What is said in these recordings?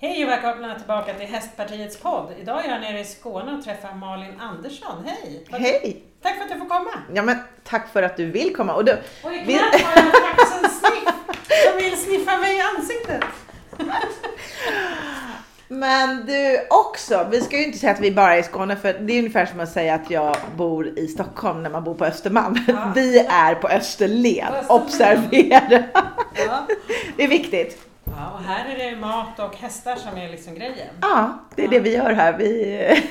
Hej och välkomna tillbaka till Hästpartiets podd. Idag är jag nere i Skåne och träffar Malin Andersson. Hej! Hej! Tack för att du får komma. Ja men tack för att du vill komma. Och du, Och i vi- knät har jag faktiskt en sniff som vill sniffa mig i ansiktet. men du också, vi ska ju inte säga att vi bara är i Skåne för det är ungefär som att säga att jag bor i Stockholm när man bor på Östermalm. Ja. Vi är på Österlen, Österlen. observera. Ja. Det är viktigt. Ja, och här är det mat och hästar som är liksom grejen. Ja, det är det vi gör här. Vi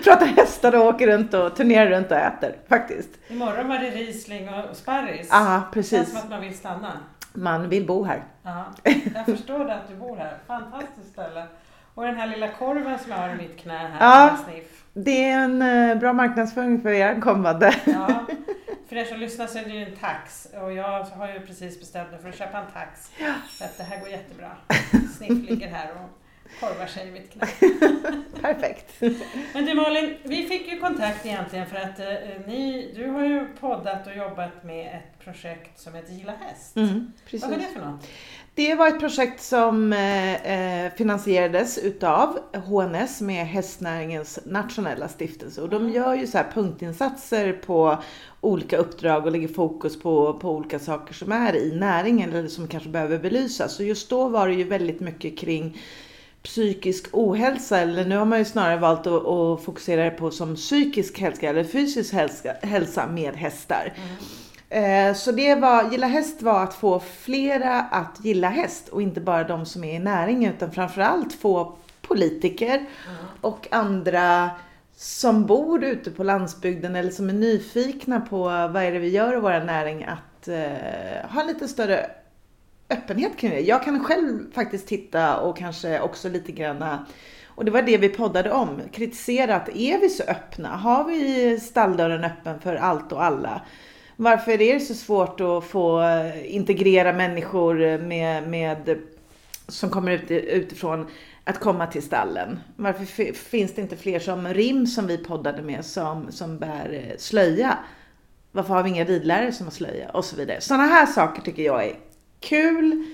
pratar hästar och åker runt och turnerar runt och äter faktiskt. Imorgon var det Riesling och sparris. Ja, Det känns precis. som att man vill stanna. Man vill bo här. Ja, jag förstår det att du bor här. Fantastiskt ställe. Och den här lilla korven som jag har i mitt knä här. Ja. Sniff. Det är en eh, bra marknadsföring för er kommande. Ja, för er som lyssnar så är det ju en tax och jag har ju precis bestämt mig för att köpa en tax. Så att det här går jättebra. Sniff ligger här och korvar sig i mitt knä. Perfekt. Men du Malin, vi fick ju kontakt egentligen för att eh, ni, du har ju poddat och jobbat med ett projekt som heter Gilla Häst. Mm, precis. Vad var det för något? Det var ett projekt som eh, eh, finansierades utav HNS med hästnäringens nationella stiftelse och de Mm. gör ju så här punktinsatser på olika uppdrag och lägger fokus på, på olika saker som är i näringen eller som kanske behöver belysas. Så just då var det ju väldigt mycket kring psykisk ohälsa eller nu har man ju snarare valt att, att fokusera på som psykisk hälsa eller fysisk hälsa, hälsa med hästar. Eh, Så det var, gilla häst var att få flera att gilla häst och inte bara de som är i näringen utan framförallt få politiker och andra som bor ute på landsbygden eller som är nyfikna på vad är det vi gör i vår näring att eh, ha lite större öppenhet kring det. Jag kan själv faktiskt titta och kanske också lite granna och det var det vi poddade om. Kritisera att är vi så öppna? Har vi stalldörren öppen för allt och alla? Varför är det så svårt att få integrera människor med, med, som kommer ut, utifrån att komma till stallen? Varför finns det inte fler som Rim som vi poddade med som, som bär slöja? Varför har vi inga ridlärare som har slöja? Och så vidare. Sådana här saker tycker jag är kul,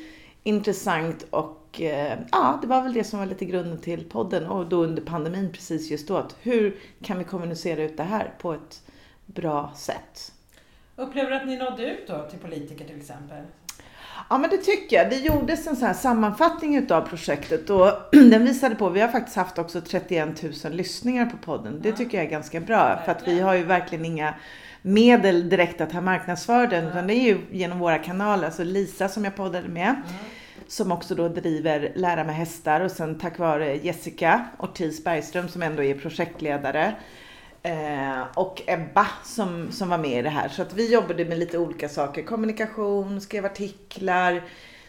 intressant och eh, ja, det var väl det som var lite grunden till podden och då under pandemin precis just då. Att hur kan vi kommunicera ut det här på ett bra sätt? Upplever du att ni nådde ut då till politiker till exempel? Ja men det tycker jag. Det gjordes en sån här sammanfattning utav projektet och den visade på, vi har faktiskt haft också 31 000 lyssningar på podden. Det tycker jag är ganska bra för att vi har ju verkligen inga medel direkt att ha marknadsför den utan det är ju genom våra kanaler. Alltså Lisa som jag poddade med som också då driver Lära med hästar och sen tack vare Jessica Ortiz Bergström som ändå är projektledare eh, och Ebba som, som var med i det här. Så att vi jobbade med lite olika saker. Kommunikation, skrev artiklar,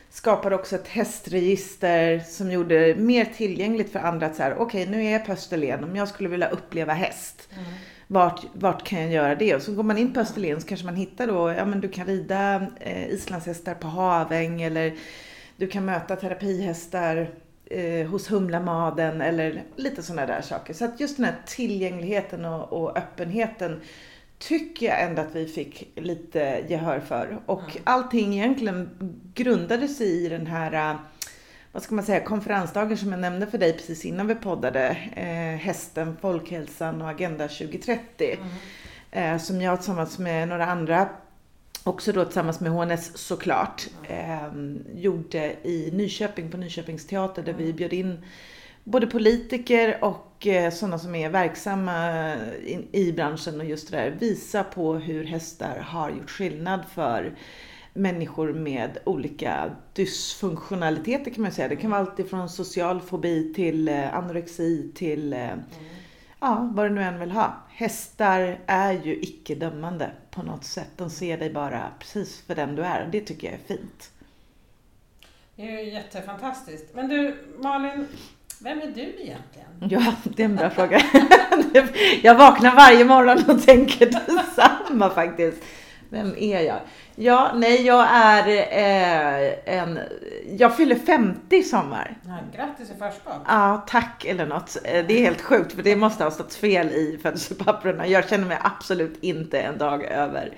skapade också ett hästregister som gjorde det mer tillgängligt för andra att så här, okej nu är jag på Österlen, om jag skulle vilja uppleva häst, Mm. Vart, vart kan jag göra det? Och så går man in på Österlen så kanske man hittar då, ja men du kan rida eh, islandshästar på Haväng eller du kan möta terapihästar eh, hos Humlamaden eller lite sådana där saker. Så att just den här tillgängligheten och, och öppenheten tycker jag ändå att vi fick lite gehör för. Och Mm. allting egentligen grundade sig i den här eh, vad ska man säga, konferensdagen som jag nämnde för dig precis innan vi poddade. Eh, hästen, folkhälsan och Agenda 2030. Mm. Eh, som jag tillsammans med några andra, också då tillsammans med HNS såklart, eh, gjorde i Nyköping på Nyköpings teater där vi bjöd in både politiker och eh, sådana som är verksamma i, i branschen och just det där, visa på hur hästar har gjort skillnad för människor med olika dysfunktionaliteter kan man säga. Det kan vara allt ifrån social fobi till eh, anorexi till eh, ja, vad du nu än vill ha. Hästar är ju icke dömande på något sätt. De ser dig bara precis för den du är. Det tycker jag är fint. Det är ju jättefantastiskt. Men du Malin, vem är du egentligen? Ja, det är en bra fråga. Jag vaknar varje morgon och tänker detsamma faktiskt. Vem är jag? Ja, nej, jag är eh, en... Jag fyller 50 i sommar. Ja, grattis i förskott. Ja, tack eller något. Eh, Det är helt sjukt för det måste ha stått fel i födelsepapperna. Jag känner mig absolut inte en dag över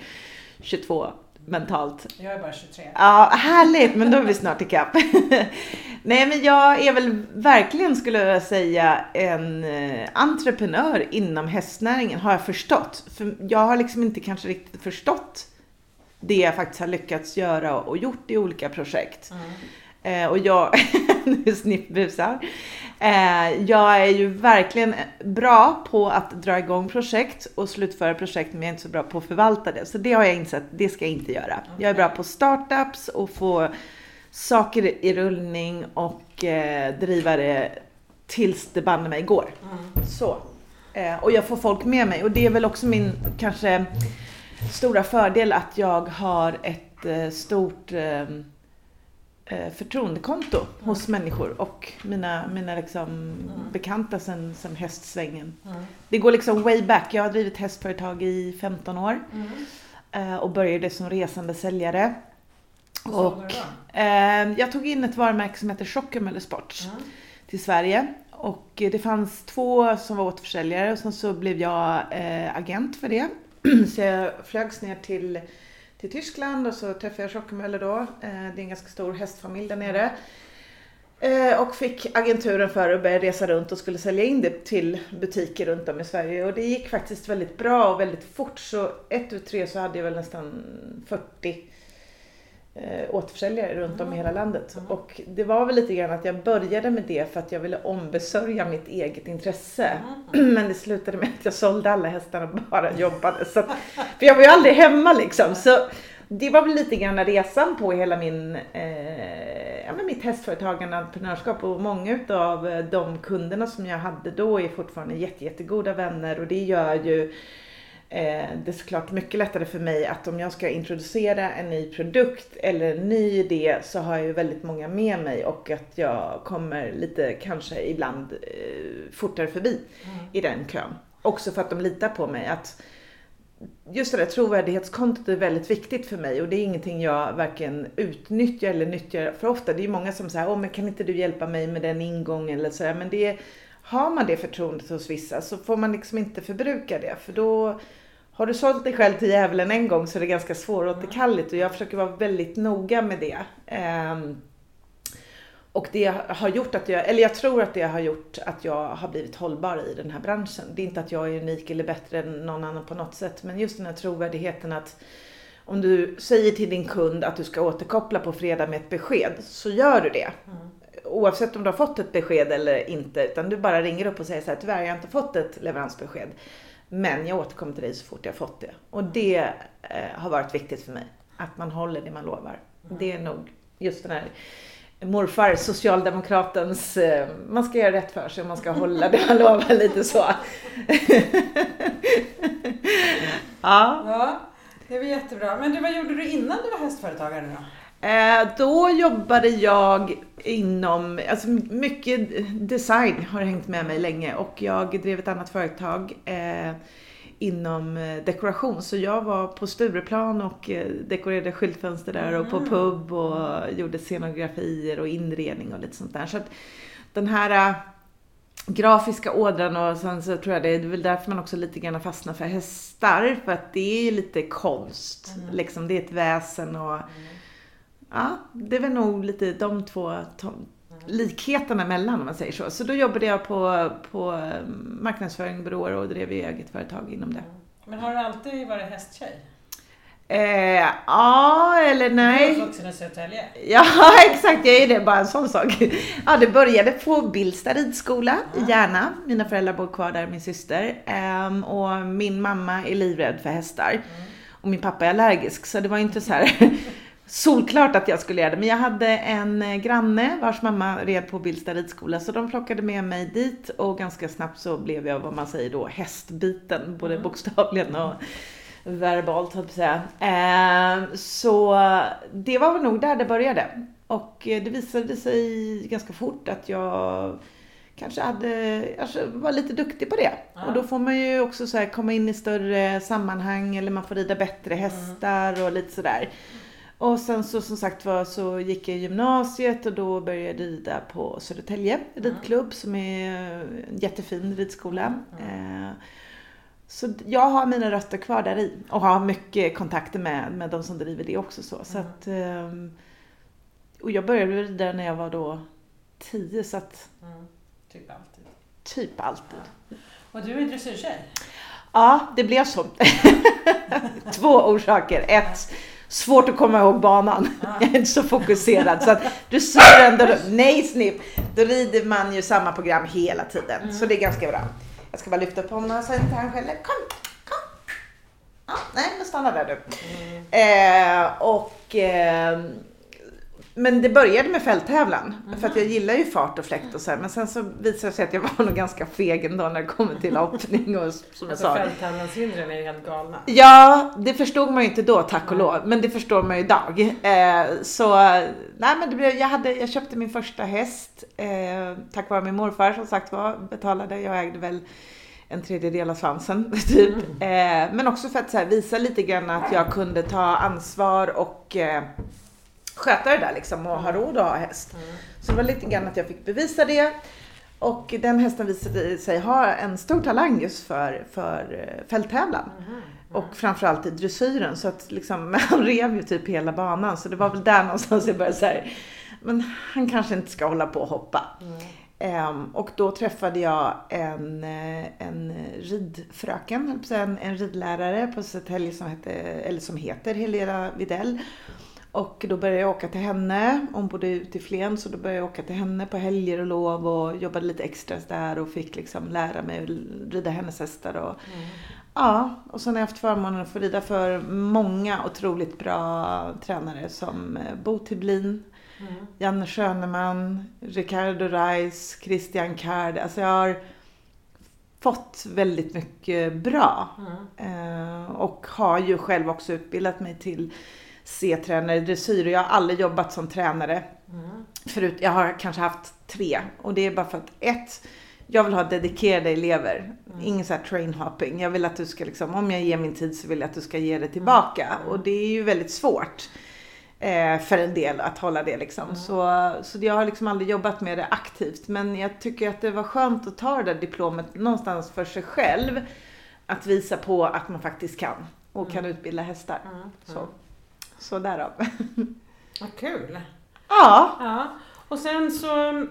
22. Mentalt. Jag är bara 23. Ja, härligt, men då är vi snart ikapp. Nej, men jag är väl verkligen, skulle jag säga, en eh, entreprenör inom hästnäringen, har jag förstått. För jag har liksom inte kanske riktigt förstått det jag faktiskt har lyckats göra och gjort i olika projekt. Mm. Eh, och jag, nu snippbusar. Eh, jag är ju verkligen bra på att dra igång projekt och slutföra projekt, men jag är inte så bra på att förvalta det. Så det har jag insett, det ska jag inte göra. Jag är bra på startups och få saker i rullning och eh, driva det tills det banne mig går. Mm. Så. Eh, och jag får folk med mig och det är väl också min kanske stora fördel att jag har ett eh, stort eh, förtroendekonto hos människor och mina, mina liksom bekanta sen, sen hästsvängen. Mm. Det går liksom way back. Jag har drivit hästföretag i 15 år Mm. eh, och började som resande säljare. Och då? eh, jag tog in ett varumärke som heter Schockemöller Sports Mm. till Sverige. Och eh, det fanns två som var återförsäljare och sen så blev jag eh, agent för det. Så jag flögs ner till, till Tyskland och så träffade jag Schockemöller då. Eh, det är en ganska stor hästfamilj där nere. Eh, och fick agenturen för att börja resa runt och skulle sälja in det till butiker runt om i Sverige. Och det gick faktiskt väldigt bra och väldigt fort. Så ett ut tre så hade jag väl nästan 40 eh, återförsäljare runt om i hela landet. Mm. Och det var väl lite grann att jag började med det för att jag ville ombesörja mitt eget intresse. Mm. Men det slutade med att jag sålde alla hästarna och bara jobbade. Så att, för jag var ju aldrig hemma liksom. Så det var väl lite grann resan på hela min, eh, ja, men mitt hästföretagande och entreprenörskap. Och många av de kunderna som jag hade då är fortfarande jätte, jättegoda vänner. Och det gör ju det är såklart mycket lättare för mig att om jag ska introducera en ny produkt eller en ny idé så har jag ju väldigt många med mig och att jag kommer lite kanske ibland eh, fortare förbi Mm. i den kön. Också för att de litar på mig. att Just det där trovärdighetskontot är väldigt viktigt för mig och det är ingenting jag varken utnyttjar eller nyttjar för ofta. Det är ju många som säger, åh men kan inte du hjälpa mig med den ingången eller sådär. Men det, har man det förtroendet hos vissa så får man liksom inte förbruka det för då har du sålt dig själv till djävulen en gång så är det ganska svåråterkalleligt och jag försöker vara väldigt noga med det. Ehm, och det har gjort att jag, eller jag tror att det har gjort att jag har blivit hållbar i den här branschen. Det är inte att jag är unik eller bättre än någon annan på något sätt, men just den här trovärdigheten att om du säger till din kund att du ska återkoppla på fredag med ett besked, så gör du det. Mm. Oavsett om du har fått ett besked eller inte, utan du bara ringer upp och säger så här, tyvärr jag har inte fått ett leveransbesked. Men jag återkommer till dig så fort jag har fått det. Och det eh, har varit viktigt för mig. Att man håller det man lovar. Det är nog just den här morfar, socialdemokratens, eh, man ska göra rätt för sig och man ska hålla det man lovar lite så. ja. Ja, det var jättebra. Men du, vad gjorde du innan du var hästföretagare då? Eh, då jobbade jag inom, alltså mycket design har hängt med mig länge och jag drev ett annat företag eh, inom eh, dekoration. Så jag var på Stureplan och dekorerade skyltfönster där och på Mm. pub och gjorde scenografier och inredning och lite sånt där. Så att den här grafiska ådran och sen så tror jag det är väl därför man också lite grann fastnar för hästar. För att det är lite konst. Mm. Liksom, det är ett väsen och Ja, det är väl nog lite de två likheterna mellan om man säger så. Så då jobbade jag på, på eh, marknadsföring, byråer och drev eget företag inom det. Men har du alltid varit hästtjej? Eh, ja, eller Du nej. är uppvuxen i Södertälje. Ja, exakt. Jag är det. Bara en sån sak. Ja, det började på Billsta ridskola i Järna. Mina föräldrar bor kvar där, min syster. Ehm, och min mamma är livrädd för hästar. Och min pappa är allergisk, så det var inte så här solklart att jag skulle göra det. Men jag hade en eh, granne vars mamma red på Billsta ridskola, så de plockade med mig dit och ganska snabbt så blev jag vad man säger då hästbiten, både Mm. bokstavligen och verbalt höll jag säga. Eh, så det var väl nog där det började. Och eh, det visade sig ganska fort att jag kanske hade, alltså var lite duktig på det. Ja. Och då får man ju också så komma in i större sammanhang eller man får rida bättre hästar och lite sådär. Och sen så som sagt var så gick jag i gymnasiet och då började jag rida på Södertälje ridklubb som är en jättefin ridskola. Eh, så jag har mina rötter kvar där i och har mycket kontakter med, med de som driver det också. Så, så att, ehm, och jag började rida när jag var då tio så att Mm. Typ alltid. typ alltid. Och du är dressyrtjej? Ja, det blev så. Två orsaker. Ett, svårt att komma ihåg banan. Jag är inte så fokuserad. Så att dressyren, då, nej snipp, då rider man ju samma program hela tiden. Så det är ganska bra. Jag ska bara lyfta på honom så inte han skäller. Kom, kom. Ja, nej, men stanna där du. Eh, och, eh, men det började med fälttävlan. För att jag gillar ju fart och fläkt och så här. Men sen så visade det sig att jag var nog ganska feg ändå när det kommer till hoppning och som jag Alltså sa. fälttävlanshindren är ju helt galna. Ja, det förstod man ju inte då tack och lov, men det förstår man ju idag. Eh, så nej, men det blev, jag, hade, jag köpte min första häst eh, tack vare min morfar som sagt var betalade. Jag ägde väl en tredjedel av svansen typ. Eh, men också för att här, visa lite grann att jag kunde ta ansvar och eh, sköta det där liksom och ha råd att ha häst. Så det var lite grann att jag fick bevisa det. Och den hästen visade sig ha en stor talang just för, för eh, fälttävlan. Och framförallt i dressyren. Så att liksom, han rev ju typ hela banan. Så det var väl där någonstans jag började säga men han kanske inte ska hålla på och hoppa. Ehm, och då träffade jag en, eh, en ridfröken, en, en ridlärare på Södertälje som, hette, eller som heter Helena Videll. Och då började jag åka till henne. Hon bodde ute i Flen så då började jag åka till henne på helger och lov och jobbade lite extras där och fick liksom lära mig att rida hennes hästar. Och, Ja, och sen har jag haft förmånen att få rida för många otroligt bra tränare som eh, Bo Tiblin, Janne Schöneman, Ricardo Reis, Christian Kard. Alltså jag har fått väldigt mycket bra. Eh, och har ju själv också utbildat mig till C-tränare i dressyr och jag har aldrig jobbat som tränare. Förut, jag har kanske haft tre och det är bara för att ett, jag vill ha dedikerade elever. Ingen så här train hopping. Jag vill att du ska liksom, om jag ger min tid så vill jag att du ska ge det tillbaka. Och det är ju väldigt svårt eh, för en del att hålla det liksom. Så, så jag har liksom aldrig jobbat med det aktivt. Men jag tycker att det var skönt att ta det där diplomet någonstans för sig själv. Att visa på att man faktiskt kan och kan utbilda hästar. Så, så därav. Vad kul! ja, Ja, och sen så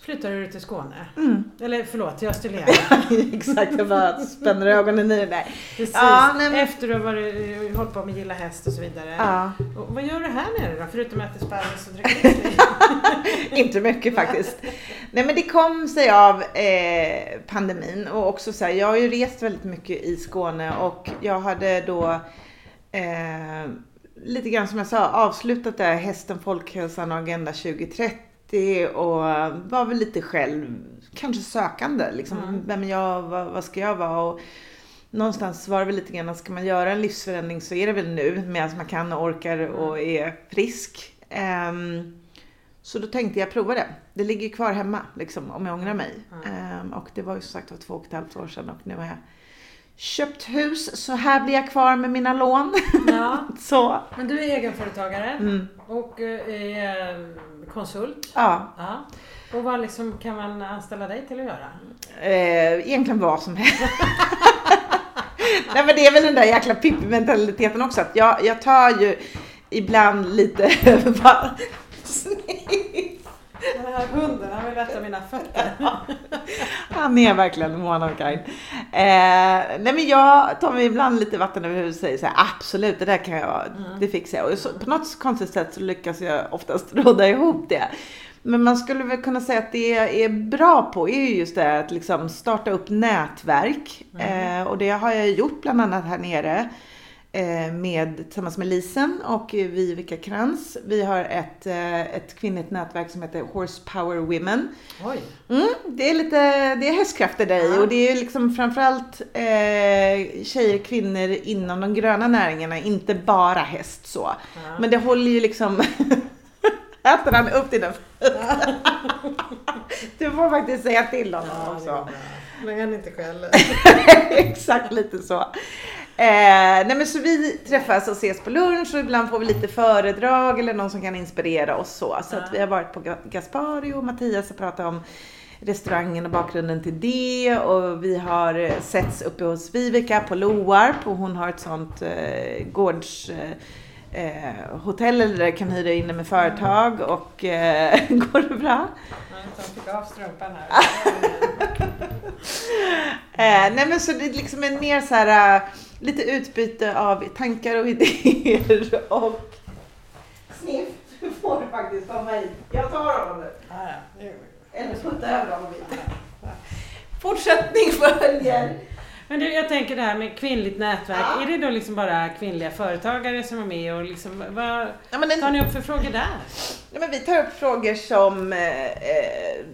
flyttade du till Skåne. Mm. Eller förlåt, till Österlen. exakt. Jag bara spänner ögonen i det där. Precis. Ja, men- Efter du har varit, hållit på med Gilla Häst och så vidare. Ja. Och vad gör du här nere då? Förutom att äta sparris och dricka? Inte mycket faktiskt. Nej men det kom sig av eh, pandemin och också så här, jag har ju rest väldigt mycket i Skåne och jag hade då eh, lite grann som jag sa avslutat det här Hästen, Folkhälsan och Agenda 2030 och var väl lite själv kanske sökande liksom. Vem är jag, vad, vad ska jag vara? Och, Någonstans var det väl lite grann att ska man göra en livsförändring så är det väl nu medan man kan och orkar och är frisk. Ehm, så då tänkte jag prova det. Det ligger kvar hemma liksom, om jag ångrar mig. Ehm, och det var ju som sagt var två och ett halvt år sedan och nu har jag köpt hus. Så här blir jag kvar med mina lån. Ja, så, men du är egenföretagare mm, och eh, är eh, konsult. ja. Ja. Och vad liksom kan man anställa dig till att göra? Eh, egentligen vad som helst. Nej men det är väl den där jäkla Pippi-mentaliteten också. Att jag, jag tar ju ibland lite... Bara- Den här hunden, han vill äta mina fötter. Han är verkligen one of kind. Eh, nej men jag tar mig ibland lite vatten över huvudet och säger så här, absolut det där kan jag, det fixar jag. Och så, på något konstigt sätt så lyckas jag oftast råda ihop det. Men man skulle väl kunna säga att det jag är bra på är ju just det att liksom starta upp nätverk. Eh, och det har jag gjort bland annat här nere. Eh, Med, tillsammans med Lisen och Vivica Krantz. Vi har ett, eh, ett kvinnligt nätverk som heter Horsepower Women. Mm, det är lite, det är hästkrafter där i och det är liksom framförallt eh, tjejer, kvinnor inom de gröna näringarna, inte bara häst så. Ja. Men det håller ju liksom Äter han upp dina fötter? Du får faktiskt säga till honom Ja, också. Men inte själv. Exakt lite så. Eh, nej men så vi träffas och ses på lunch och ibland får vi lite föredrag eller någon som kan inspirera oss så. Så att vi har varit på Ga- Gaspari och Mattias och pratat om restaurangen och bakgrunden till det och vi har eh, setts uppe hos Vivica på Loarp och hon har ett sånt eh, gårds eh, eh hotell eller där kan hyra inne med företag och eh, går det bra? Jag fick av strumpan här. eh, nej men så det är liksom en mer så här uh, lite utbyte av tankar och idéer och sniff, du får faktiskt komma hit. Jag tar honom nu. Ah, ja. Eller putta över honom hit. Fortsättning följer. Men du, jag tänker det här med kvinnligt nätverk. Ja. Är det då liksom bara kvinnliga företagare som är med och liksom, vad ja, men en, tar ni upp för frågor där? Ja, men vi tar upp frågor som eh, eh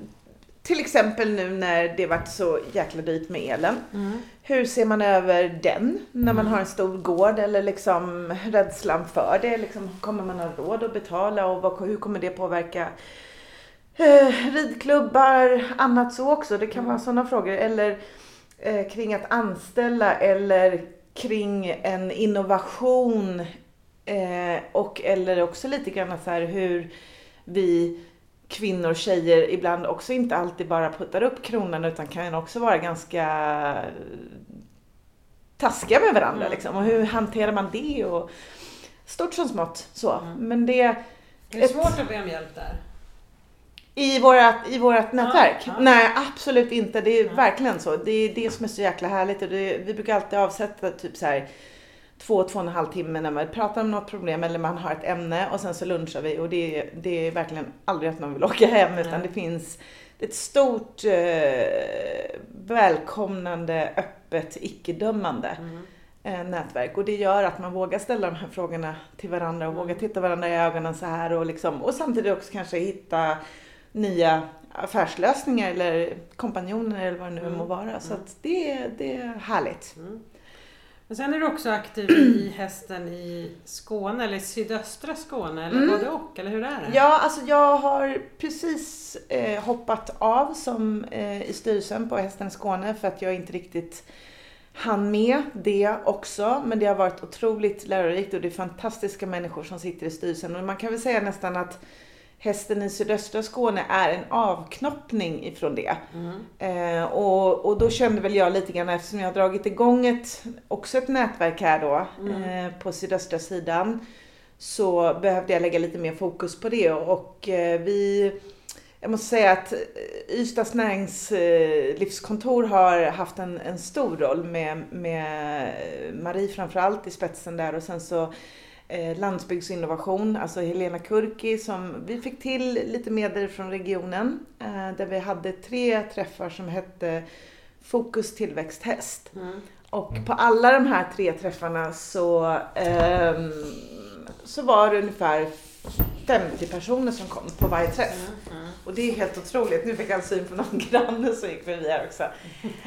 till exempel nu när det varit så jäkla dyrt med elen. Mm. Hur ser man över den när man mm. har en stor gård eller liksom rädslan för det? Liksom, kommer man ha råd att betala och vad, hur kommer det påverka eh, ridklubbar, annat så också? Det kan mm. vara sådana frågor. Eller eh, kring att anställa eller kring en innovation eh, och eller också lite grann så här hur vi kvinnor och tjejer ibland också inte alltid bara puttar upp kronan utan kan också vara ganska taskiga med varandra. Mm. Liksom. Och hur hanterar man det? Och stort som smått. Så. Mm. Men det, är det ett, svårt att be om hjälp där? I vårat, i vårat nätverk? Ja, ja. Nej, absolut inte. Det är ja. verkligen så. Det är det som är så jäkla härligt. Och det, vi brukar alltid avsätta typ så här två, två och en halv timme när man pratar om något problem eller man har ett ämne och sen så lunchar vi och det, är, det är verkligen aldrig att man vill åka hem mm. utan det finns ett stort eh, välkomnande, öppet, icke-dömande mm. eh, nätverk och det gör att man vågar ställa de här frågorna till varandra och mm. vågar titta varandra i ögonen så här och liksom och samtidigt också kanske hitta nya affärslösningar eller kompanjoner eller vad det nu mm. må vara. Så att det, det är härligt. Mm. Men sen är du också aktiv i hästen i Skåne, eller sydöstra Skåne, eller mm. både och, eller hur är det? Ja, alltså jag har precis eh, hoppat av som eh, i styrelsen på Hästen i Skåne för att jag inte riktigt hann med det också. Men det har varit otroligt lärorikt och det är fantastiska människor som sitter i styrelsen. Och man kan väl säga nästan att hästen i sydöstra Skåne är en avknoppning ifrån det. Mm. Eh, och, och då kände väl jag lite grann, eftersom jag har dragit igång ett, också ett nätverk här då, mm. eh, på sydöstra sidan, så behövde jag lägga lite mer fokus på det. Och eh, vi, jag måste säga att eh, Ystads näringslivskontor har haft en, en stor roll med, med Marie framförallt i spetsen där och sen så eh, landsbygdsinnovation, alltså Helena Kurki som vi fick till lite medel från regionen eh, där vi hade tre träffar som hette Fokus tillväxt häst. Mm. Och på alla de här tre träffarna så, eh, så var det ungefär 50 personer som kom på varje träff. Mm, mm. Och det är helt otroligt. Nu fick jag syn på någon granne som gick förbi här också.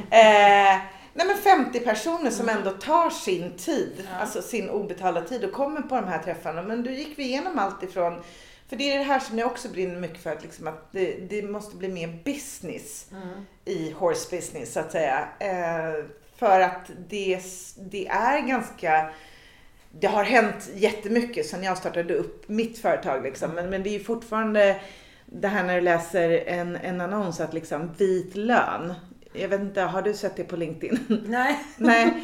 Eh, Nej men 50 personer som ändå tar sin tid, ja. alltså sin obetalda tid och kommer på de här träffarna. Men då gick vi igenom allt ifrån, för det är det här som jag också brinner mycket för, att, liksom att det, det måste bli mer business mm. i horse business så att säga. Eh, för att det, det är ganska det har hänt jättemycket sedan jag startade upp mitt företag liksom. Men, men det är fortfarande det här när du läser en, en annons att liksom vit lön. Jag vet inte, har du sett det på LinkedIn? Nej. Nej.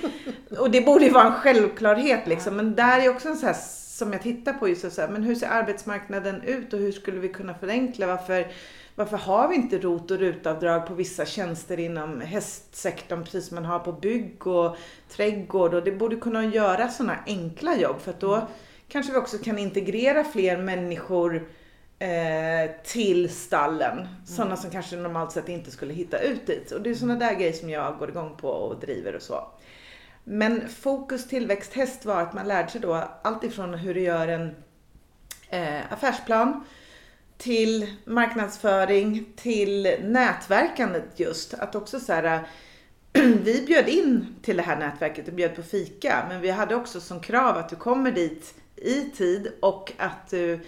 Och det borde ju vara en självklarhet liksom. Men där är också en sån här som jag tittar på just så här, men hur ser arbetsmarknaden ut och hur skulle vi kunna förenkla? Varför, varför har vi inte ROT och RUT-avdrag på vissa tjänster inom hästsektorn precis som man har på bygg och trädgård och det borde kunna göra sådana enkla jobb för att då mm. kanske vi också kan integrera fler människor eh, till stallen. Mm. Sådana som kanske normalt sett inte skulle hitta ut dit. Och det är sådana där grejer som jag går igång på och driver och så. Men fokus tillväxthäst var att man lärde sig då allt ifrån hur du gör en eh, affärsplan till marknadsföring, till nätverkandet just. Att också så här, vi bjöd in till det här nätverket och bjöd på fika, men vi hade också som krav att du kommer dit i tid och att du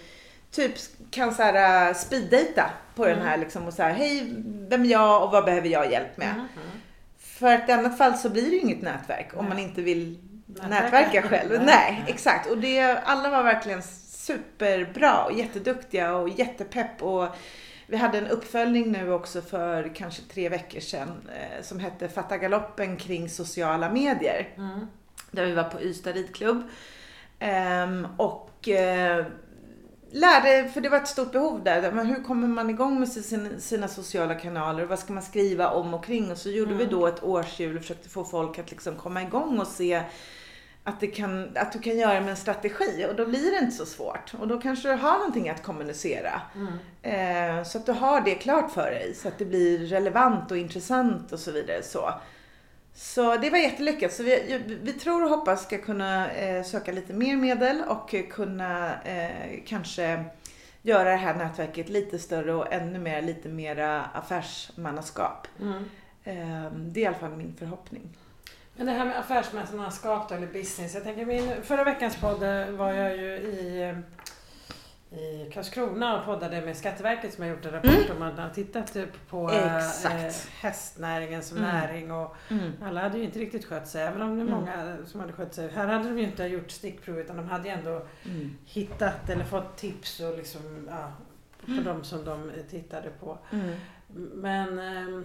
typ kan så här uh, speeddata på mm. den här liksom och så hej, vem är jag och vad behöver jag hjälp med? Mm. För att i annat fall så blir det ju inget nätverk om man inte vill nätverka själv. Nej, exakt. Och det, alla var verkligen superbra och jätteduktiga och jättepepp och Vi hade en uppföljning nu också för kanske tre veckor sedan eh, som hette Fatta galoppen kring sociala medier. Mm. Där vi var på Ystad ridklubb. Ehm, och eh, lärde, för det var ett stort behov där, men hur kommer man igång med sin, sina sociala kanaler? Vad ska man skriva om och kring? Och så gjorde vi Mm. då ett årshjul och försökte få folk att liksom komma igång och se att, det kan, att du kan göra med en strategi och då blir det inte så svårt. Och då kanske du har någonting att kommunicera. Mm. Eh, så att du har det klart för dig så att det blir relevant och intressant och så vidare. Så, så det var jättelyckat. Så vi, vi tror och hoppas ska kunna eh, söka lite mer medel och kunna eh, kanske göra det här nätverket lite större och ännu mer, lite mera affärsmannaskap. Mm. Eh, det är i alla fall min förhoppning. Men det här med affärsmästarskap då, eller business. Jag tänker min, förra veckans podd eh, var jag ju i, eh, i Karlskrona och poddade med Skatteverket som har gjort en rapport om man har tittat typ på eh, Exakt. hästnäringen som Mm. näring och Mm. alla hade ju inte riktigt skött sig även om det är Mm. många som hade skött sig. Här hade de ju inte gjort stickprov utan de hade ju ändå Mm. hittat eller fått tips och liksom, ja, på Mm. de som de tittade på. Mm. Men eh,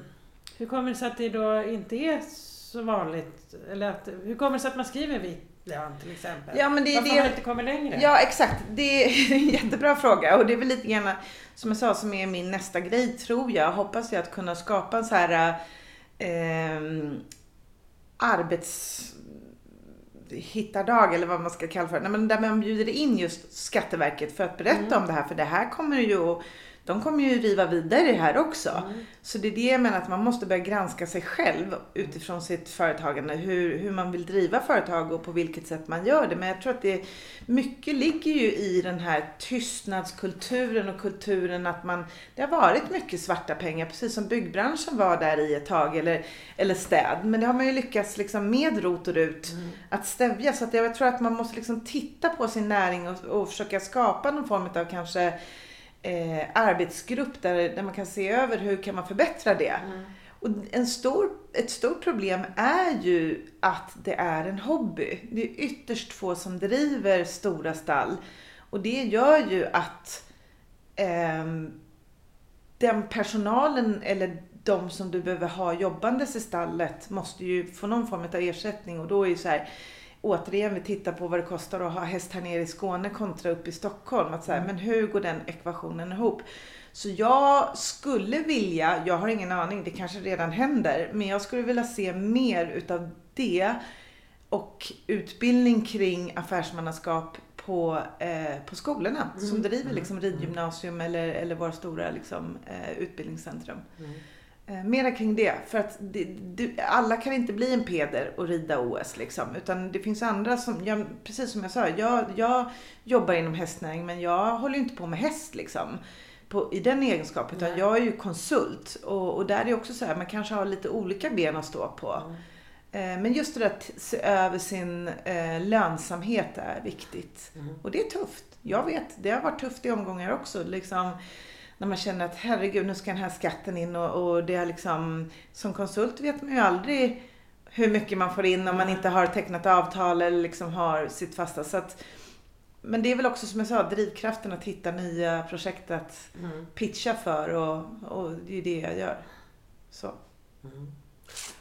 hur kommer det sig att det då inte är så vanligt? Eller att, hur kommer det sig att man skriver vit lön till exempel? Ja men det Varför har man det. inte kommit längre? Ja exakt, det är en jättebra fråga och det är väl lite grann som jag sa som är min nästa grej tror jag. Hoppas jag att kunna skapa en så här eh, arbets hittardag eller vad man ska kalla för Nej, men där man bjuder in just Skatteverket för att berätta Mm. om det här för det här kommer ju de kommer ju riva vidare här också. Mm. Så det är det jag menar att man måste börja granska sig själv utifrån sitt företagande. Hur, hur man vill driva företag och på vilket sätt man gör det. Men jag tror att det mycket ligger ju i den här tystnadskulturen och kulturen att man, det har varit mycket svarta pengar precis som byggbranschen var där i ett tag eller, eller städ. Men det har man ju lyckats liksom med rot och rut Mm. att stävja. Så att jag tror att man måste liksom titta på sin näring och, och försöka skapa någon form av kanske eh, arbetsgrupp där, där man kan se över hur kan man förbättra det. Mm. Och en stor, ett stort problem är ju att det är en hobby. Det är ytterst få som driver stora stall. Och det gör ju att ehm, den personalen eller de som du behöver ha jobbandes i stallet måste ju få någon form av ersättning och då är ju så här återigen vi tittar på vad det kostar att ha häst här nere i Skåne kontra upp i Stockholm. Att så här, men hur går den ekvationen ihop? Så jag skulle vilja, jag har ingen aning, det kanske redan händer, men jag skulle vilja se mer utav det och utbildning kring affärsmannaskap på, eh, på skolorna som Mm. driver Mm. liksom ridgymnasium eller, eller våra stora liksom, eh, utbildningscentrum. Mm. Eh, mera kring det. För att det, du, alla kan inte bli en peder och rida OS liksom. Utan det finns andra som, jag, precis som jag sa, jag, jag jobbar inom hästnäring men jag håller inte på med häst liksom. På, I den egenskapen. Utan jag är ju konsult. Och, och där är det också så här, man kanske har lite olika ben att stå på. Mm. Eh, men just det där att se över sin eh, lönsamhet är viktigt. Mm. Och det är tufft. Jag vet, det har varit tufft i omgångar också. Liksom, när man känner att herregud, nu ska den här skatten in och, och det är liksom, som konsult vet man ju aldrig hur mycket man får in om man inte har tecknat avtal eller liksom har sitt fasta. Så att, men det är väl också som jag sa, drivkraften att hitta nya projekt att Mm. pitcha för och, och det är det jag gör. Så. Mm.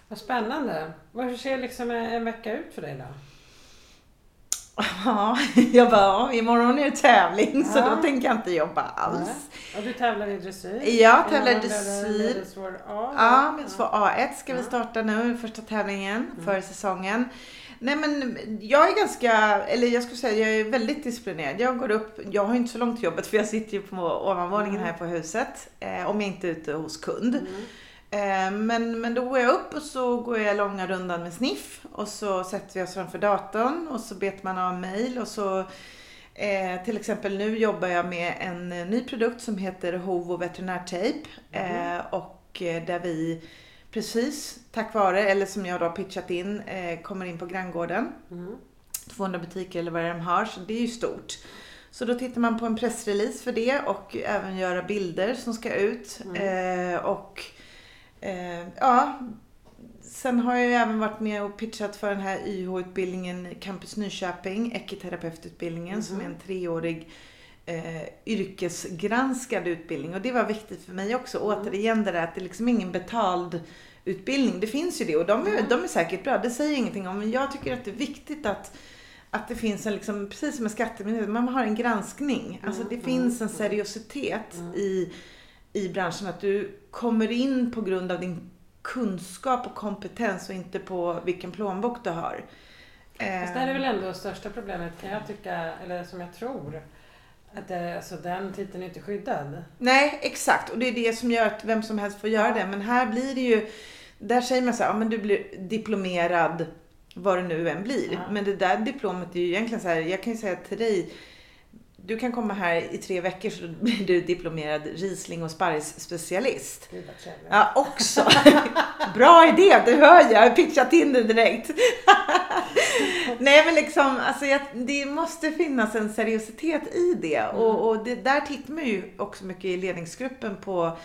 Vad spännande. Hur ser liksom en, en vecka ut för dig då? Ja, jag bara, ja, imorgon är det tävling så Ja. då tänker jag inte jobba alls. Nej. Och du tävlar i dressyr? Jag tävlar i dressyr. medelsvår Ja, så A1 ska vi Ja. starta nu, första tävlingen Mm. för säsongen. Nej men jag är ganska, eller jag skulle säga jag är väldigt disciplinerad. Jag går upp, jag har inte så långt till jobbet för jag sitter ju på ovanvåningen Mm. här på huset. Eh, om jag inte är ute hos kund. Mm. Eh, men, men då går jag upp och så går jag långa rundan med sniff. Och så sätter vi oss framför datorn och så betar man av mail och så eh, till exempel nu jobbar jag med en eh, ny produkt som heter Hovo veterinärtejp. Mhm. Eh, och eh, där vi precis tack vare, eller som jag då har pitchat in, eh, kommer in på granngården. Mm. 200 butiker eller vad de har, så det är ju stort. Så då tittar man på en pressrelease för det och även göra bilder som ska ut. Mm. Och eh, ja, sen har jag ju även varit med och pitchat för den här YH-utbildningen Campus Nyköping, ekiterapeututbildningen som är en treårig eh, yrkesgranskad utbildning. Och det var viktigt för mig också. Återigen det där att det är liksom ingen betald utbildning. Det finns ju det. Och de är, de är säkert bra, det säger ingenting om. Men jag tycker att det är viktigt att att det finns en, liksom, precis som en skattemyndighet, man har en granskning. Alltså det finns en seriositet i, i branschen. Att du kommer in på grund av din kunskap och kompetens och inte på vilken plånbok du har. Fast det här är väl ändå största problemet kan jag tycka, eller som jag tror. Att det, alltså, den titeln är inte skyddad. Nej, exakt. Och det är det som gör att vem som helst får göra det. Men här blir det ju, där säger man så här, ja men du blir diplomerad vad det nu än blir. Ja. Men det där diplomet är ju egentligen så här, jag kan ju säga till dig, du kan komma här i tre veckor så blir du diplomerad Riesling och sparrisspecialist. Ja, också. Bra idé, du hör jag. Jag pitchat in det direkt. Nej men liksom, alltså jag, det måste finnas en seriositet i det. Och, och det, där tittar man ju också mycket i ledningsgruppen på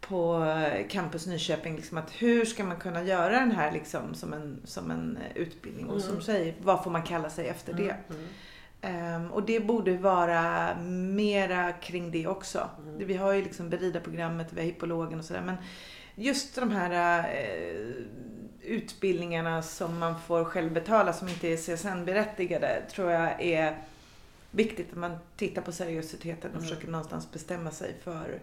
på Campus Nyköping, liksom att hur ska man kunna göra den här liksom som en, som en utbildning? Och som säger, vad får man kalla sig efter det? Mm. Ehm, och det borde vara mera kring det också. Det- Vi har ju liksom Berida-programmet, vi har hippologen och sådär. Men just de här eh, utbildningarna som man får själv betala som inte är CSN-berättigade tror jag är viktigt att man tittar på seriositeten och Mm. försöker någonstans bestämma sig för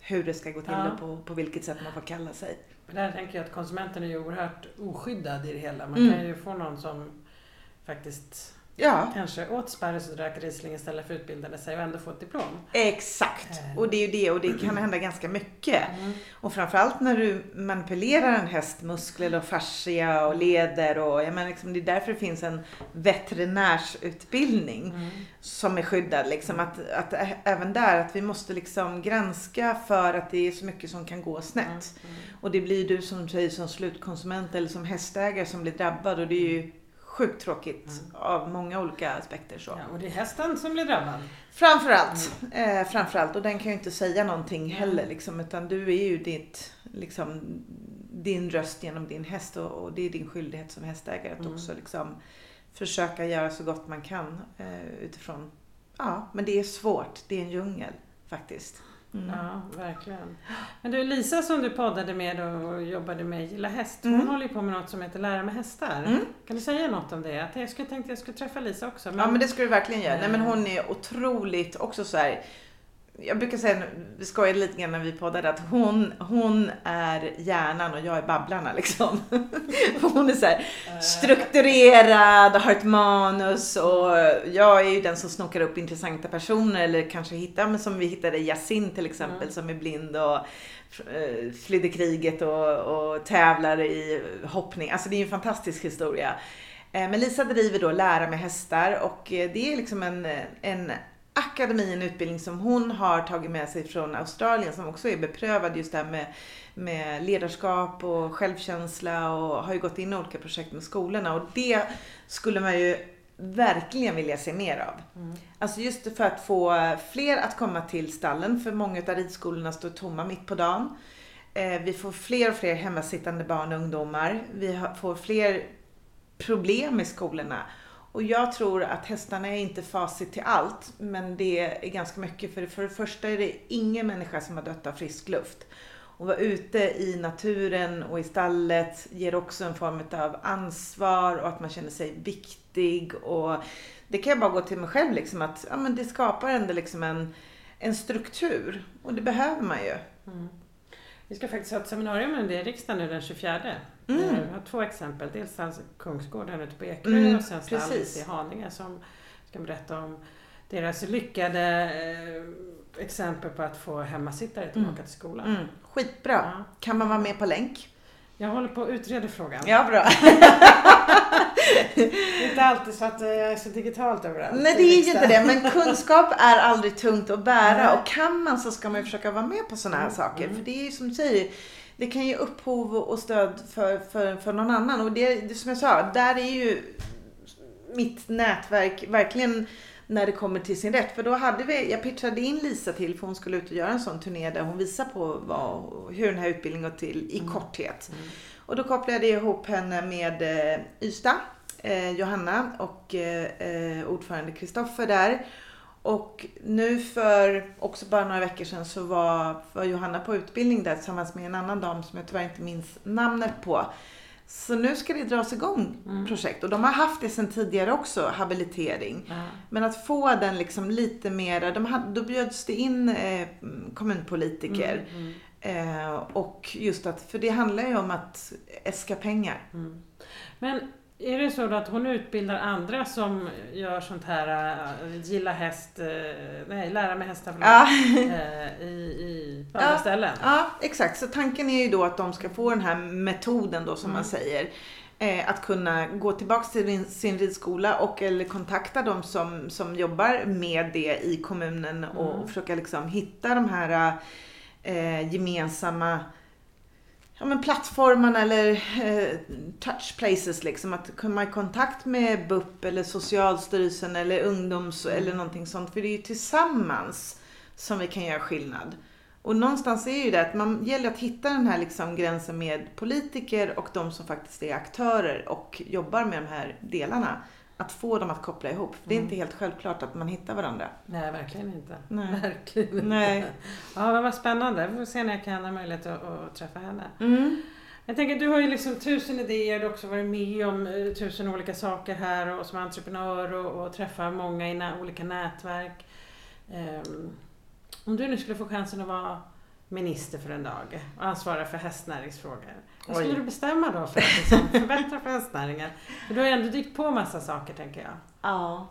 hur det ska gå till Ja. och på, på vilket sätt man får kalla sig. Men där tänker jag att konsumenten är ju oerhört oskyddad i det hela. Man Mm. kan ju få någon som faktiskt Ja, kanske åt sparris och drack Riesling istället för utbildade sig och ändå få ett diplom. exakt. Eh. Och det är ju det och det kan hända ganska mycket. Mm. Och framförallt när du manipulerar en häst, muskler och fascia och leder och jag menar liksom, det är därför det finns en veterinärsutbildning Mm. som är skyddad. Liksom, att, att även där att vi måste liksom granska för att det är så mycket som kan gå snett. Mm. Och det blir du som säger som slutkonsument eller som hästägare som blir drabbad och det är ju sjukt tråkigt av många olika aspekter. Så. Ja, och det är hästen som blir drabbad. Framförallt, eh, framförallt. Och den kan ju inte säga någonting heller liksom, utan du är ju ditt, liksom, din röst genom din häst och, och det är din skyldighet som hästägare att Mm. också liksom, försöka göra så gott man kan eh, utifrån, ja, men det är svårt. Det är en djungel faktiskt. Mm. Ja, verkligen. Men du Lisa som du poddade med och jobbade med Gilla Häst, hon Mm. håller ju på med något som heter Lära med hästar. Mm. Kan du säga något om det? Att jag skulle tänkte jag skulle träffa Lisa också. Ja men det ska du verkligen göra. Nej men hon är otroligt också så här. Jag brukar säga, vi skojade lite grann när vi poddade, att hon, hon är hjärnan och jag är babblarna liksom. Hon är så här strukturerad, har ett manus och jag är ju den som snokar upp intressanta personer eller kanske hittar, men som vi hittade Yasin till exempel Mm. som är blind och eh, flydde kriget och, och tävlar i hoppning. Alltså det är ju en fantastisk historia. Eh, Men Lisa driver då Lära med hästar och eh, det är liksom en, en akademi, en utbildning som hon har tagit med sig från Australien som också är beprövad just där med, med ledarskap och självkänsla och har ju gått in i olika projekt med skolorna och det skulle man ju verkligen vilja se mer av. Mm. Alltså just för att få fler att komma till stallen, för många av ridskolorna står tomma mitt på dagen. Eh, Vi får fler och fler hemmasittande barn och ungdomar. Vi får fler problem i skolorna. Och jag tror att hästarna är inte facit till allt, men det är ganska mycket. För för det första är det ingen människa som har dött av frisk luft. Och vara ute i naturen och i stallet ger också en form av ansvar och att man känner sig viktig. Och det kan jag bara gå till mig själv liksom att ja, men det skapar ändå liksom en, en struktur. Och det behöver man ju. Mm. Vi ska faktiskt ha ett seminarium om det i riksdagen nu den 24. Mm. Eh, Vi har två exempel. Dels alltså Kungsgården ute på Ekerö Mm, och sen precis. i Haninge som ska berätta om deras lyckade eh, exempel på att få hemmasittare tillbaka Mm. till skolan. Mm, skitbra. Ja. Kan man vara med på länk? Jag håller på att utreda frågan. Ja, bra. Det är inte alltid så att eh, jag är så digitalt överallt. Nej, det är ju inte det. Men kunskap är aldrig tungt att bära. Nej. Och kan man så ska man ju försöka vara med på sådana här Mm, saker. mm. För det är ju som du säger, det kan ge upphov och stöd för, för, för någon annan. Och det, det som jag sa, där är ju mitt nätverk verkligen när det kommer till sin rätt. För då hade vi, jag pitchade in Lisa till för hon skulle ut och göra en sån turné där hon visar på vad, hur den här utbildningen går till i Mm. korthet. Mm. Och då kopplade jag ihop henne med eh, Ystad, eh, Johanna och eh, ordförande Kristoffer där. och nu för också bara några veckor sedan så var, var Johanna på utbildning där tillsammans med en annan dam som jag tyvärr inte minns namnet på. Så nu ska det dras igång Mm. projekt och de har haft det sedan tidigare också, habilitering. Ja. Men att få den liksom lite mera, de hade, då bjöds det in eh, kommunpolitiker. Mm, mm, Eh, och just att, för det handlar ju om att äska pengar. mm. Men är det så då att hon utbildar andra som gör sånt här, äh, gilla häst, äh, nej lära mig hästar Ja. äh, i, i på andra Ja. ställen? ja, exakt. Så tanken är ju då att de ska få den här metoden då som Mm. man säger. Eh, att kunna gå tillbaks till sin- sin ridskola och eller kontakta de som, som jobbar med det i kommunen och, Mm. och försöka liksom hitta de här eh, gemensamma ja, men plattformarna eller eh, touch places liksom. Att komma i kontakt med BUP eller Socialstyrelsen eller ungdoms Mm. eller någonting sånt. För det är ju tillsammans som vi kan göra skillnad. Och någonstans är ju det att man gäller att hitta den här liksom gränsen med politiker och de som faktiskt är aktörer och jobbar med de här delarna. Att få dem att koppla ihop. För det är Mm. inte helt självklart att man hittar varandra. Nej, verkligen inte. Nej. Verkligen inte. Nej. Ja, men vad spännande. Vi får se när jag kan ha möjlighet att, att träffa henne. Mm. Jag tänker, du har ju liksom tusen idéer, du har också varit med om eh, tusen olika saker här och som entreprenör och, och träffar många i olika nätverk. Ehm, om du nu skulle få chansen att vara minister för en dag och ansvara för hästnäringsfrågor. Vad skulle Oj. du bestämma då för att liksom förbättra för hästnäringen? För du har ju ändå dykt på massa saker tänker jag. Ja.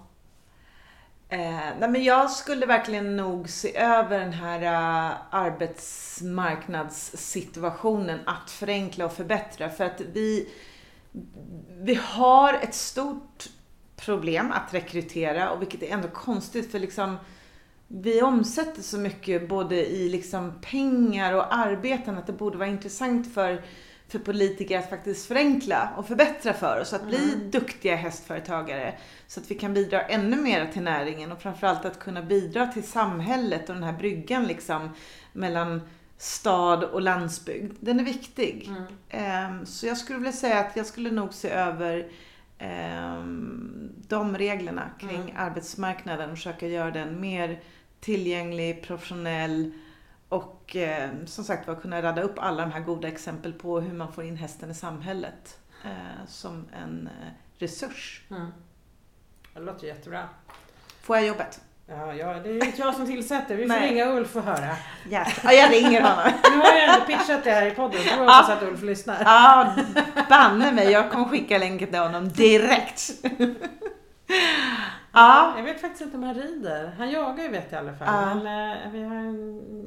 Eh, nej men jag skulle verkligen nog se över den här uh, arbetsmarknadssituationen, att förenkla och förbättra. För att vi, vi har ett stort problem att rekrytera och vilket är ändå konstigt för liksom vi omsätter så mycket både i liksom pengar och arbeten att det borde vara intressant för, för politiker att faktiskt förenkla och förbättra för oss. Att bli Mm. duktiga hästföretagare. Så att vi kan bidra ännu mer till näringen och framförallt att kunna bidra till samhället och den här bryggan liksom mellan stad och landsbygd. Den är viktig. Ehm, Så jag skulle vilja säga att jag skulle nog se över ehm, de reglerna kring Mm. arbetsmarknaden och försöka göra den mer tillgänglig, professionell och eh, som sagt var kunna rada upp alla de här goda exempel på hur man får in hästen i samhället eh, som en eh, resurs. Mm. Det låter jättebra. Får jag jobbet? Ja, ja, det är inte jag som tillsätter. Vi får Nej. ringa Ulf och höra. Yes. Ja, jag ringer honom. Nu har jag ändå pitchat det här i podden. Jag hoppas att Ulf lyssnar. Ja, banne mig. Jag kommer skicka länken till honom direkt. Ja, Jag vet faktiskt inte om han rider. Han jagar ju vet jag i alla fall. Ja. Men eh, vi har,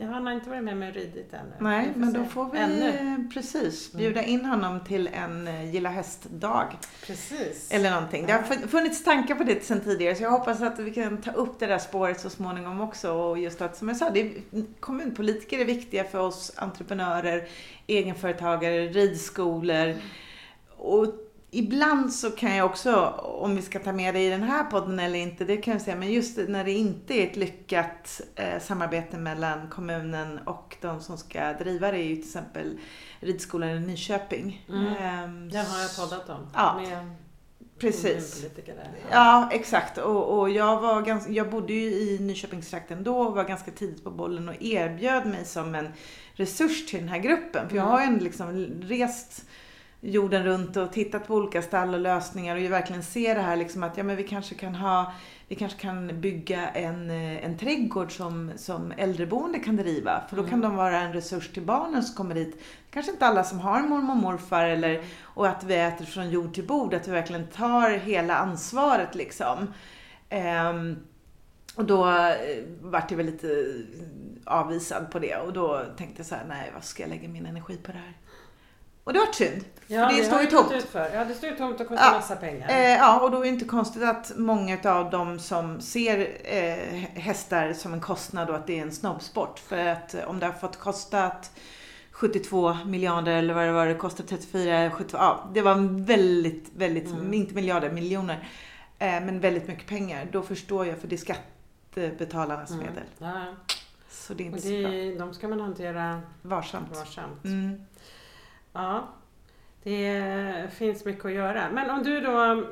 ja, han har inte varit med mig och ridit ännu. nej, men då får vi Ännu. precis bjuda in honom till en eh, gilla häst-dag. Precis. Eller någonting. Det har fun- funnits tankar på det sedan tidigare så jag hoppas att vi kan ta upp det där spåret så småningom också. Och just att, som jag sa, det är, kommunpolitiker är viktiga för oss entreprenörer, egenföretagare, ridskolor. Och ibland så kan jag också, om vi ska ta med det i den här podden eller inte, det kan jag säga, men just när det inte är ett lyckat eh, samarbete mellan kommunen och de som ska driva det är ju till exempel ridskolan i Nyköping. Mm. Ehm, Den har jag poddat om. Ja, med Precis. där. Ja, exakt. Och, och jag, var ganska, jag bodde ju i Nyköpingstrakten då och var ganska tidigt på bollen och erbjöd mig som en resurs till den här gruppen. För jag Mm. har ju ändå liksom rest jorden runt och tittat på olika stall och lösningar och ju verkligen ser det här liksom att ja, men vi kanske kan ha vi kanske kan bygga en, eh, en trädgård som, som äldreboende kan driva. För då kan Mm. de vara en resurs till barnen som kommer dit. Kanske inte alla som har mormor och morfar eller och att vi äter från jord till bord, att vi verkligen tar hela ansvaret liksom. Ehm, och då eh, vart jag väl lite avvisad på det och då tänkte jag så här, nej vad ska jag lägga min energi på det här? Och det var synd. Ja, det det står ju tomt. ut för. Ja, det står ju tomt och kostar Ja. massa pengar. Eh, ja, och då är det inte konstigt att många av dem som ser eh, hästar som en kostnad och att det är en snobbsport. För att eh, om det har fått kostat 72 miljarder eller vad det var, det kostade 34, 72, ja, det var väldigt, väldigt, Mm. inte miljarder, miljoner, eh, men väldigt mycket pengar. Då förstår jag, för det är skattebetalarnas Mm. medel. Ja, Så det är och inte så bra. det, de ska man hantera Varsamt. varsamt. Mm. Ja, det finns mycket att göra. Men om du då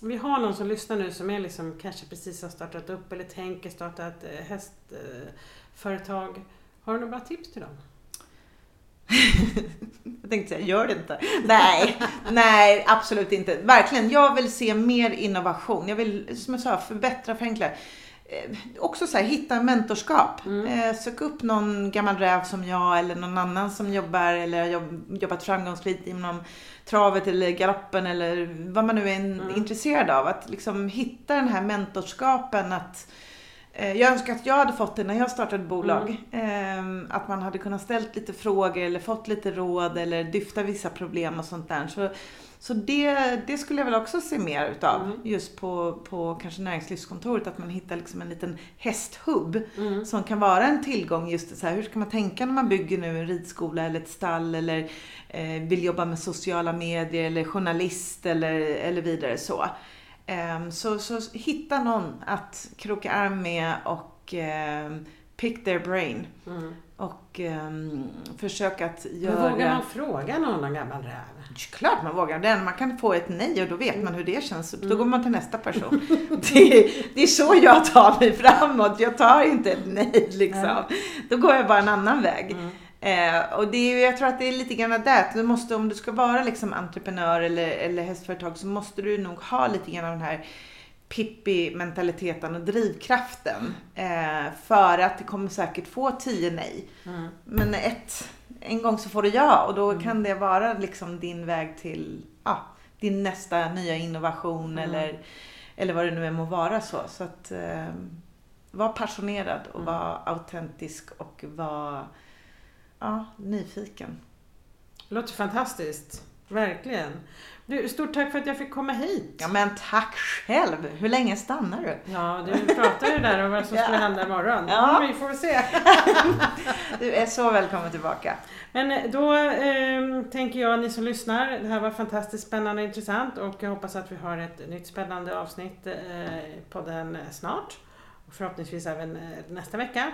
vi har någon som lyssnar nu som är liksom kanske precis har startat upp eller tänker starta ett eh, hästföretag. Har du några bra tips till dem? jag tänkte säga, gör det inte. Nej, nej, absolut inte. Verkligen, jag vill se mer innovation. Jag vill, som jag sa, förbättra, förenkla. Eh, också så här, hitta mentorskap. Mm. Eh, sök upp någon gammal räv som jag eller någon annan som jobbar eller har jobbat framgångsrikt inom travet eller galoppen eller vad man nu är mm. intresserad av. Att liksom hitta den här mentorskapen. att Eh, jag önskar att jag hade fått det när jag startade bolag. Mm. Ehm, att man hade kunnat ställt lite frågor eller fått lite råd eller dyfta vissa problem och sånt där. Så, så det, det skulle jag väl också se mer utav. Mm. Just på, på kanske näringslivskontoret. Att man hittar liksom en liten hästhubb. Mm. Som kan vara en tillgång. Just så här, hur ska man tänka när man bygger nu en ridskola eller ett stall. Eller eh, vill jobba med sociala medier eller journalist eller, eller vidare så. Um, så, så hitta någon att kroka arm med och um, pick their brain. Mm. Och um, försöka att göra... Men vågar man fråga någon gammal räv? Klart man vågar. Den, man kan få ett nej och då vet man hur det känns. Då mm. går man till nästa person. det, det, är så jag tar mig framåt. Jag tar inte ett nej liksom. Då går jag bara en annan väg. Mm. Eh, och det är, jag tror att det är lite grann det. Du måste, om du ska vara liksom entreprenör eller, eller hästföretag så måste du nog ha lite grann av den här Pippi-mentaliteten och drivkraften. Eh, för att det kommer säkert få tio nej. Mm. Men ett, en gång så får du ja och då mm. kan det vara liksom din väg till ja, din nästa nya innovation mm. eller, eller vad det nu än må vara. Så, så att eh, var passionerad och mm. var autentisk och var ja, nyfiken. Det låter fantastiskt. Verkligen. Du, stort tack för att jag fick komma hit. Ja men tack själv. Hur länge stannar du? Ja, du pratade ju där om vad som skulle hända imorgon. Ja. Vi får se. du är så välkommen tillbaka. Men då eh, tänker jag, ni som lyssnar, det här var fantastiskt spännande och intressant och jag hoppas att vi har ett nytt spännande avsnitt eh, på den snart. Och förhoppningsvis även eh, nästa vecka.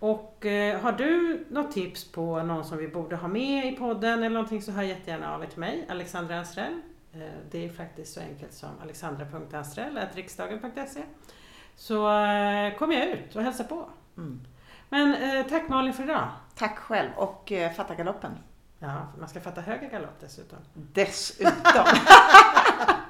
Och eh, har du något tips på någon som vi borde ha med i podden eller någonting så hör jättegärna av er till mig, Alexandra Anstrell. Eh, det är faktiskt så enkelt som alexandra.anstrell.riksdagen.se Så eh, kommer jag ut och hälsa på. Mm. Men eh, tack Malin för idag. Tack själv och eh, fatta galoppen. Ja, man ska fatta höga galopp dessutom. Dessutom!